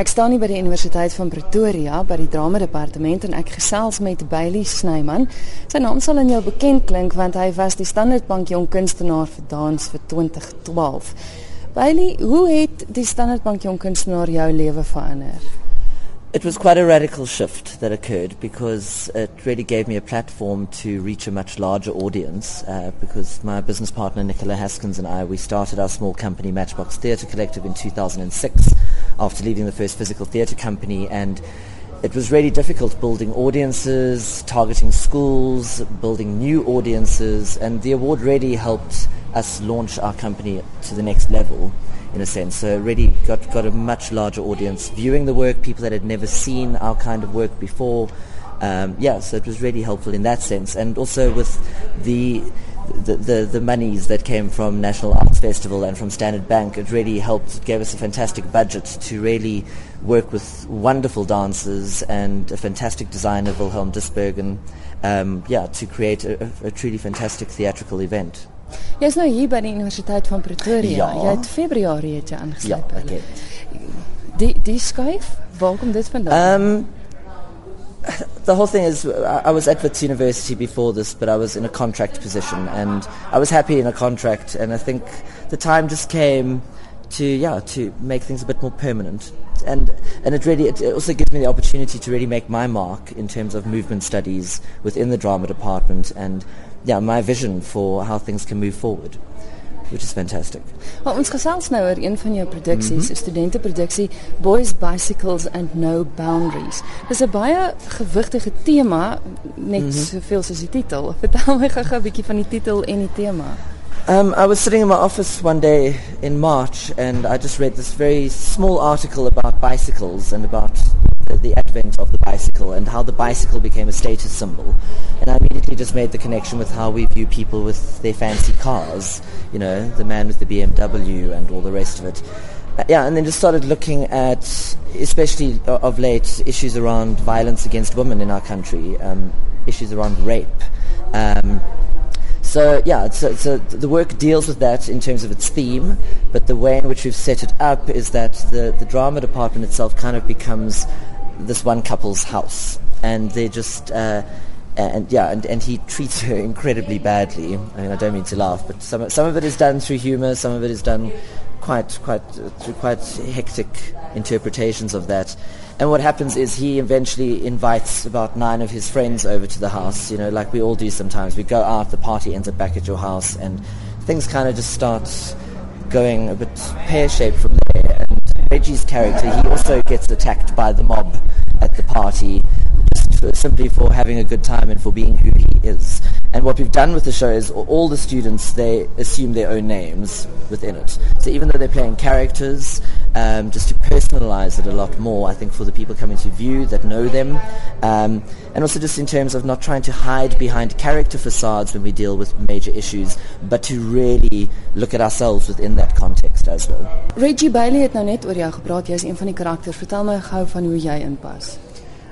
Ek staan hier by die Universiteit van Pretoria by die drama departement en ek gesels met Bailey Snyman. Sy naam sal aan jou bekend klink want hy was die Standardbank jong kunstenaar vir dans vir 2012. Bailey, hoe het die Standardbank jong kunstenaar jou lewe verander? It was quite a radical shift that occurred because it really gave me a platform to reach a much larger audience. Uh, because my business partner Nicola Haskins and I, we started our small company Matchbox Theatre Collective in 2006 after leaving the first physical theatre company, and it was really difficult building audiences, targeting schools, building new audiences, and the award really helped us launch our company to the next level in a sense. So really got, got a much larger audience viewing the work, people that had never seen our kind of work before. Um, yeah, so it was really helpful in that sense. And also with the, the, the, the monies that came from National Arts Festival and from Standard Bank, it really helped, it gave us a fantastic budget to really work with wonderful dancers and a fantastic designer, Wilhelm Disbergen, um, yeah, to create a, a truly fantastic theatrical event. Jy's nou hier by die Universiteit van Pretoria. Ja. Jy het Februarie het jy Ja, aangesluit. ek het. Die die skuif, waar kom dit vandaan? Um, the whole thing is, I was at Wits University before this, but I was in a contract position, and I was happy in a contract, and I think the time just came to, yeah, to make things a bit more permanent. And, and it really, it also gives me the opportunity to really make my mark in terms of movement studies within the drama department and, yeah, my vision for how things can move forward, which is fantastic. Maar ons gesels nou oor een van jou produksies, 'n mm -hmm. studenteproduksie Boys Bicycles and No Boundaries. Dis 'n baie gewigtige tema, net mm -hmm. soveel soos die titel. Vertel my gou-gou 'n bietjie van die titel en die tema. Um, I was sitting in my office one day in March and I just read this very small article about bicycles and about the, the advent of the bicycle and how the bicycle became a status symbol. And I immediately just made the connection with how we view people with their fancy cars, you know, the man with the BMW and all the rest of it. Uh, yeah, and then just started looking at, especially of late, issues around violence against women in our country, um, issues around rape. Um, so yeah, so the work deals with that in terms of its theme, but the way in which we've set it up is that the, the drama department itself kind of becomes this one couple's house, and they're just uh, and yeah, and, and he treats her incredibly badly. I mean, I don't mean to laugh, but some some of it is done through humour, some of it is done quite quite uh, through quite hectic interpretations of that. And what happens is he eventually invites about nine of his friends over to the house, you know, like we all do sometimes. We go out, the party ends up back at your house, and things kind of just start going a bit pear-shaped from there. And Reggie's character, he also gets attacked by the mob at the party, for, simply for having a good time and for being who he is. And what we've done with the show is all the students, they assume their own names within it. So even though they're playing characters, um, just to personalize it a lot more, I think, for the people coming to view that know them. Um, and also just in terms of not trying to hide behind character facades when we deal with major issues, but to really look at ourselves within that context as well. Reggie Bailey het nou net oor jou gepraat. Is een van die karakters. Vertel my gou van hoe jy inpas.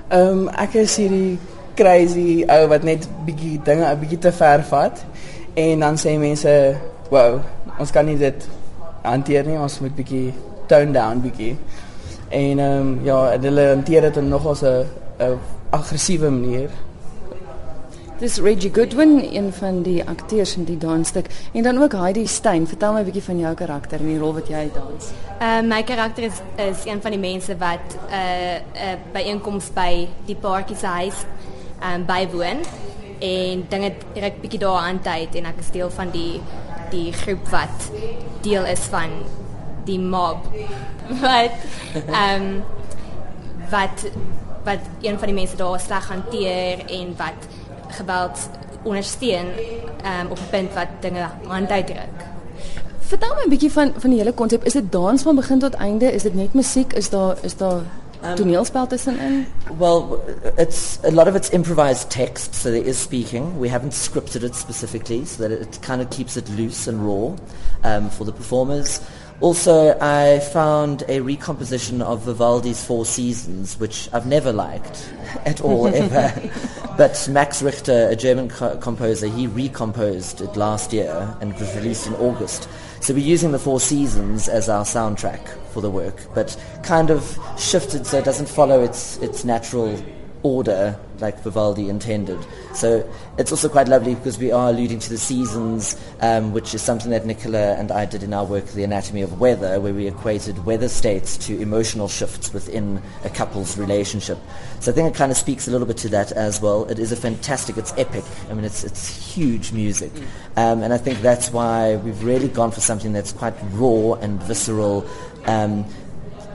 Um, ek is hierdie crazy ou wat net bietjie dinge 'n bietjie te ver vat en dan sê mense, "Wow, ons kan nie dit hanteer nie. Ons moet bietjie tone down bietjie." En ehm um, ja, hulle hanteer dit in nogals 'n 'n aggressiewe manier. Dis Reggie Goodwin, een van die akteurs in die dansstuk en dan ook Heidi Stein. Vertel my 'n bietjie van jou karakter en die rol wat jy dans. Uh, my karakter is is een van die mense wat 'n uh, 'n uh, byeenkoms by die paartjie se huis um, bywoon en dinge direk bietjie daar aan tyd en ek is deel van die die groep wat deel is van die mob wat ehm um, wat wat een van die mense daar sleg hanteer en wat geweld ondersteun um, op 'n punt wat dinge aan tyd druk. Vertel my 'n bietjie van van die hele konsep. Is dit dans van begin tot einde? Is dit net musiek? Is daar is daar um, toneelspel tussenin? Well, it's a lot of it's improvised text, so there is speaking. We haven't scripted it specifically, so that it kind of keeps it loose and raw um, for the performers. Also, I found a recomposition of Vivaldi's Four Seasons, which I've never liked at all, ever. But Max Richter, a German co- composer, he recomposed it last year and it was released in August. So we're using the Four Seasons as our soundtrack for the work, but kind of shifted so it doesn't follow its, its natural order like Vivaldi intended. So it's also quite lovely because we are alluding to the seasons, um, which is something that Nicola and I did in our work, The Anatomy of Weather, where we equated weather states to emotional shifts within a couple's relationship. So I think it kind of speaks a little bit to that as well. It is a fantastic, it's epic. I mean, it's, it's huge music. Um, and I think that's why we've really gone for something that's quite raw and visceral. Um,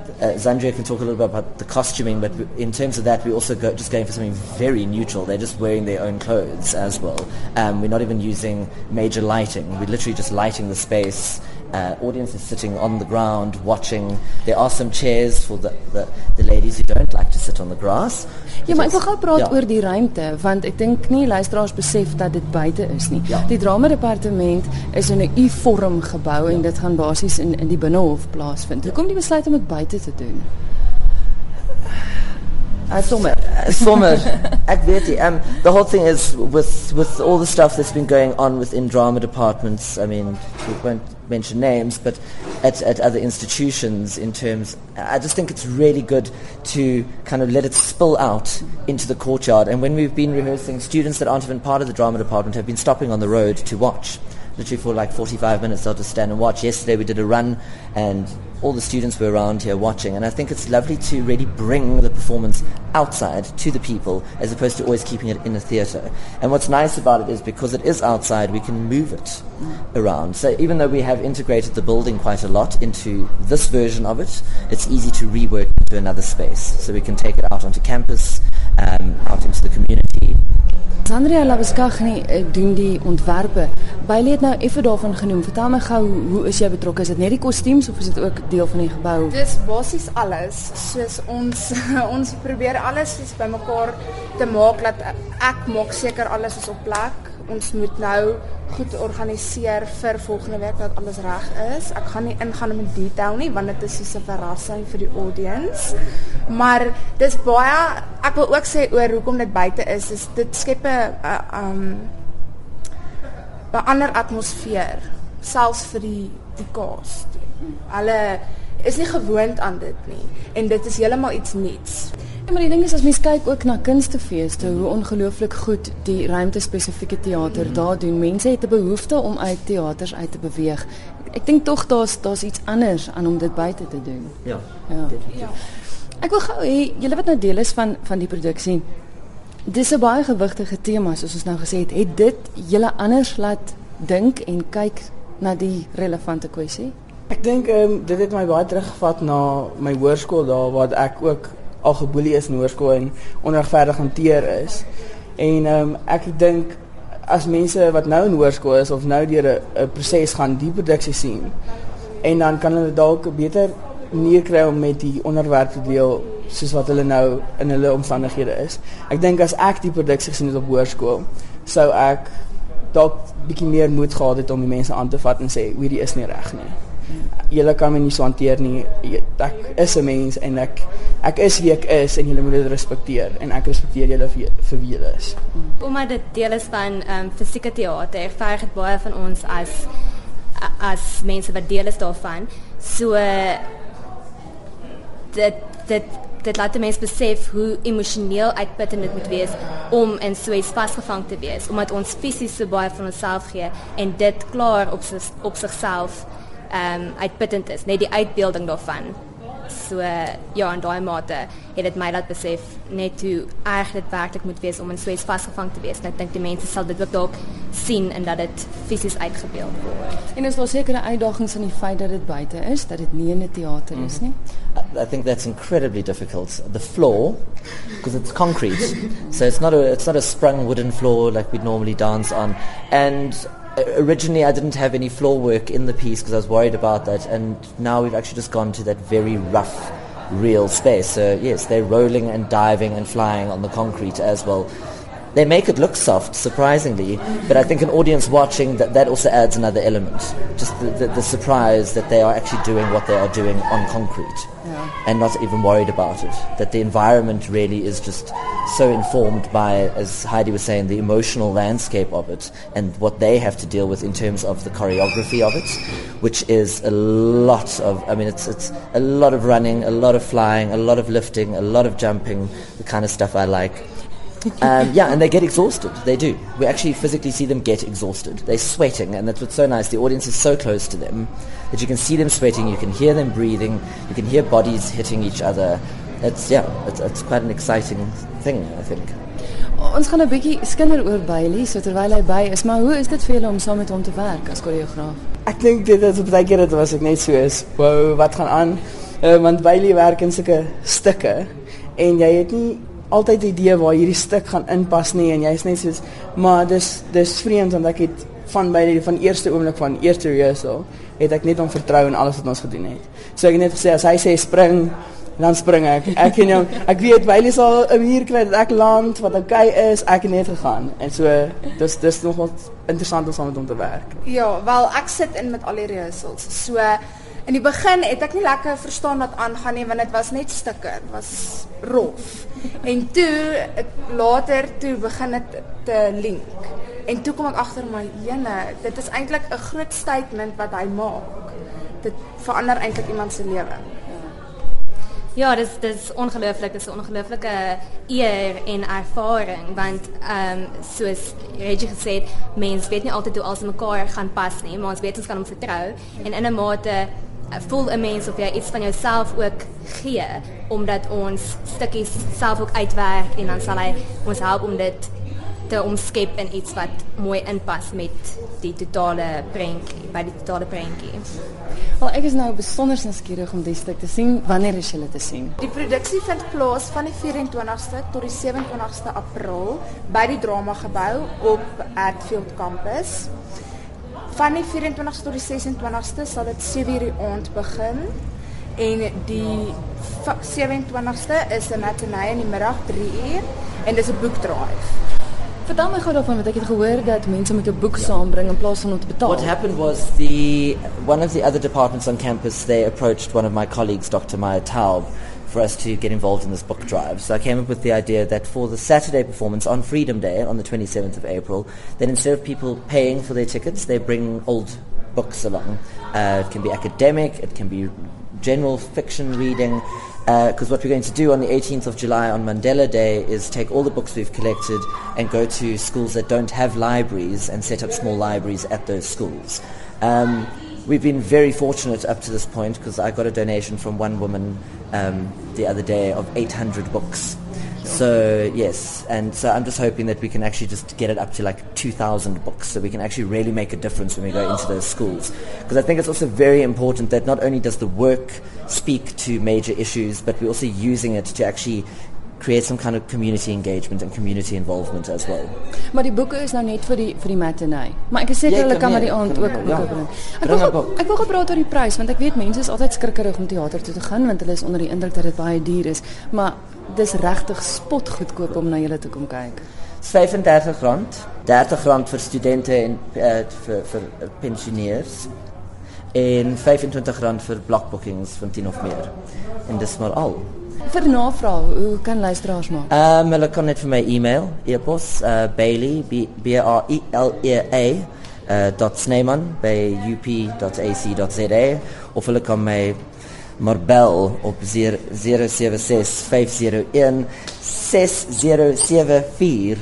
uh, Zandria can talk a little bit about the costuming, but in terms of that, we're also go, just going for something very neutral. They're just wearing their own clothes as well. Um, we're not even using major lighting. We're literally just lighting the space. Uh, audience is sitting on the ground watching. There are some chairs for the, the, the ladies who don't like to sit on the grass. Ja, maar ek wil gou praat Ja. ja. oor die ruimte want ek dink nie luisteraars besef dat dit buite is nie. Ja. Die drama departement is in 'n U-vorm gebou en dit gaan basies in in die binnehof plaasvind. Hoekom die besluit om dit buite te doen? Sommer. Sommer, ek weet nie. Um, the whole thing is with with all the stuff that's been going on within drama departments. I mean, we won't mention names, but at, at other institutions, in terms, I just think it's really good to kind of let it spill out into the courtyard. And when we've been rehearsing, students that aren't even part of the drama department have been stopping on the road to watch. Literally for like 45 minutes, they'll just stand and watch. Yesterday we did a run, and all the students were around here watching. And I think it's lovely to really bring the performance outside to the people as opposed to always keeping it in a theatre. And what's nice about it is because it is outside, we can move it around. So even though we have integrated the building quite a lot into this version of it, it's easy to rework into another space. So we can take it out onto campus, um, out into the community. Sandria Labuskaghni eh, doen die ontwerpe. Baie het nou effe daarvan genoem. Vertel my gou hoe is jy betrokke? Is dit net die kostuums of is dit ook deel van die gebou? Dis basies alles. Soos ons ons probeer alles soos bymekaar te dat ek maak seker alles is op plek. Ons moet nou goed organiseer vir volgende week dat alles reg is. Ek gaan nie ingaan in detail nie want dit is soos 'n verrassing vir die audience. Maar dis baie ek wil ook sê oor hoekom dit buite is, is dit skep 'n 'n, um 'n ander atmosfeer selfs vir die die cast. Hulle is nie gewoond aan dit nie en dit is heeltemal iets nuuts. Ja, maar die ding is as mens kyk ook na kunstefeeste, hoe ongelooflik goed die ruimtespesifieke teater daar doen. Mense het 'n behoefte om uit teaters uit te beweeg. Ek dink tog daar's daar's iets anders aan om dit buite te doen. Ja, Ja. Ja. Ek wil gou hê julle wat nou deel is van van die produksie. Dis 'n baie gewigtige tema soos ons nou gesê het. Het dit julle anders laat dink en kyk na die relevante kwessie? Ek dink um, dit het my baie teruggevat na my hoërskool daar waar ek ook al geboelie is in hoërskool en onregverdig hanteer is. En um, ek dink as mense wat nou in hoërskool is of nou deur 'n proses gaan die produksie sien en dan kan hulle dalk beter manier kry om met die onderwerp te deel soos wat hulle nou in hulle omstandighede is. Ek dink as ek die produksie gesien het op hoërskool, sou ek dalk bietjie meer moed gehad het om die mense aan te vat en sê hierdie is nie reg nie. Julle kan my nie so hanteer nie. Ek is 'n mens en ek ek is wie ek is en julle moet dit respekteer en ek respekteer julle vir, vir wie julle is. Omdat dit deel is van ehm um, fisieke teater, verg dit baie van ons as as mense wat deel is daarvan. So dit dit dit laat 'n mens besef hoe emosioneel uitputtend dit moet wees om in so iets vasgevang te wees, omdat ons fisies so baie van onsself gee en dit klaar op sig, op sigself ehm um, uitputtend is, net die uitbeelding daarvan. So ja, in daai mate het dit my laat besef net hoe erg dit werklik moet wees om in so iets vasgevang te wees. En ek dink die mense sal dit ook dalk sien en dat dit fisies uitgebeeld word. En is daar sekere uitdagings aan die feit dat dit buite is, dat dit nie in 'n teater is nie? I- I think that's incredibly difficult. The floor, because it's concrete, so it's not a it's not a sprung wooden floor like we'd normally dance on. And originally, I didn't have any floor work in the piece because I was worried about that. And now we've actually just gone to that very rough, real space. So yes, they're rolling and diving and flying on the concrete as well. They make it look soft, surprisingly. But I think an audience watching that that also adds another element, just the, the, the surprise that they are actually doing what they are doing on concrete, Ja. and not even worried about it. That the environment really is just so informed by, as Heidi was saying, the emotional landscape of it, and what they have to deal with in terms of the choreography of it, which is a lot of. I mean, it's it's a lot of running, a lot of flying, a lot of lifting, a lot of jumping, the kind of stuff I like. Um, yeah, and they get exhausted. They do. We actually physically see them get exhausted. They're sweating, and that's what's so nice. The audience is so close to them that you can see them sweating, you can hear them breathing, you can hear bodies hitting each other. It's yeah, it's, it's quite an exciting thing, I think. Ons gaan 'n bietjie skinder oor Bailey, so terwyl hy by is, maar hoe is dit vir julle om saam met hom te werk as koreograaf? Ek dink dit is baie keer dit was ek net so is. Wow, wat gaan aan? Uh, want Bailey werk in sulke stukke en jy het nie altyd 'n idee waar hierdie stuk gaan inpas nie en jy's net soos maar dis dis vreemd want ek het van Bailey van eerste oomblik van eerste rehearsal het ek net hom vertrou in alles wat ons gedoen het. So ek het net gesê as hy sê spring dan spring ek. Ek en hom, ek weet Bailey sal 'n manier kry dat ek land wat oukei okay is. Ek het net gegaan. En so dis dis nogal interessant om saam met hom te werk. Ja, wel ek sit in met al die rehearsals. So in die begin het ek nie lekker verstaan wat aangaan nie want dit was net stukke, dit was rof. En toe later toe begin dit te link. En toe kom ek agter my jene, dit is eintlik 'n groot statement wat hy maak. Dit verander eintlik iemand se lewe. Ja, dis dis ongelooflik, dis 'n ongelooflike eer en ervaring want ehm um, soos Reggie gesê het, mense weet nie altyd hoe alles mekaar gaan pas nie, maar ons weet ons kan hom vertrou en in 'n mate voel 'n mens of jy iets van jouself ook gee omdat ons stukkies self ook uitwerk en dan sal hy ons help om dit te omskep in iets wat mooi inpas met die totale prentjie, by die totale prentjie. Wel, ek is nou besonder nuuskierig om die stuk te sien. Wanneer is julle te sien? Die produksie vind plaas van die 24ste tot die 27ste April by die Drama Gebou op Atfield Campus. Van die 24ste tot die 26ste sal dit 7:00 die aand begin en die va- 27ste is 'n matinee in die middag 3:00 en dis 'n boekdrive. Vertel my gou daarvan want ek het gehoor dat mense moet 'n boek saambring in plaas van om te betaal. What happened was the one of the other departments on campus they approached one of my colleagues, Dr. Maya Taub, for us to get involved in this book drive. So I came up with the idea that for the Saturday performance on Freedom Day on the 27th of April, then instead of people paying for their tickets, they bring old books along. Uh, it can be academic, it can be general fiction reading. Because what we're going to do on the 18th of July on Mandela Day is take all the books we've collected and go to schools that don't have libraries and set up small libraries at those schools. Um, we've been very fortunate up to this point because I got a donation from one woman um, the other day of 800 books. So yes, and so I'm just hoping that we can actually just get it up to like 2,000 books, so we can actually really make a difference when we go into those schools. Because I think it's also very important that not only does the work speak to major issues, but we're also using it to actually create some kind of community engagement and community involvement as well. Maar die boeke is nou net vir die vir die matinee. Maar ek is seker Jy hulle kan kan maar nie- die aand ook ja. boeke bring. Ek wil ek wil gepraat oor die prys want ek weet mense is altyd skrikkerig om teater toe te gaan want hulle is onder die indruk dat dit baie duur is. Maar dis regtig spotgoedkoop om na julle te kom kyk. It's 35 rand, 30 rand vir studente en uh, vir vir pensioneers en 25 rand vir blockbookings van 10 of meer. En dis maar al. Vir navraag, hoe kan luisteraars maak? Um, hulle kan net vir my e-mail, e-pos uh, Bailey B B R E L E A uh, dot Snyman by up.ac.za of hulle kan my maar bel op 076 501 6074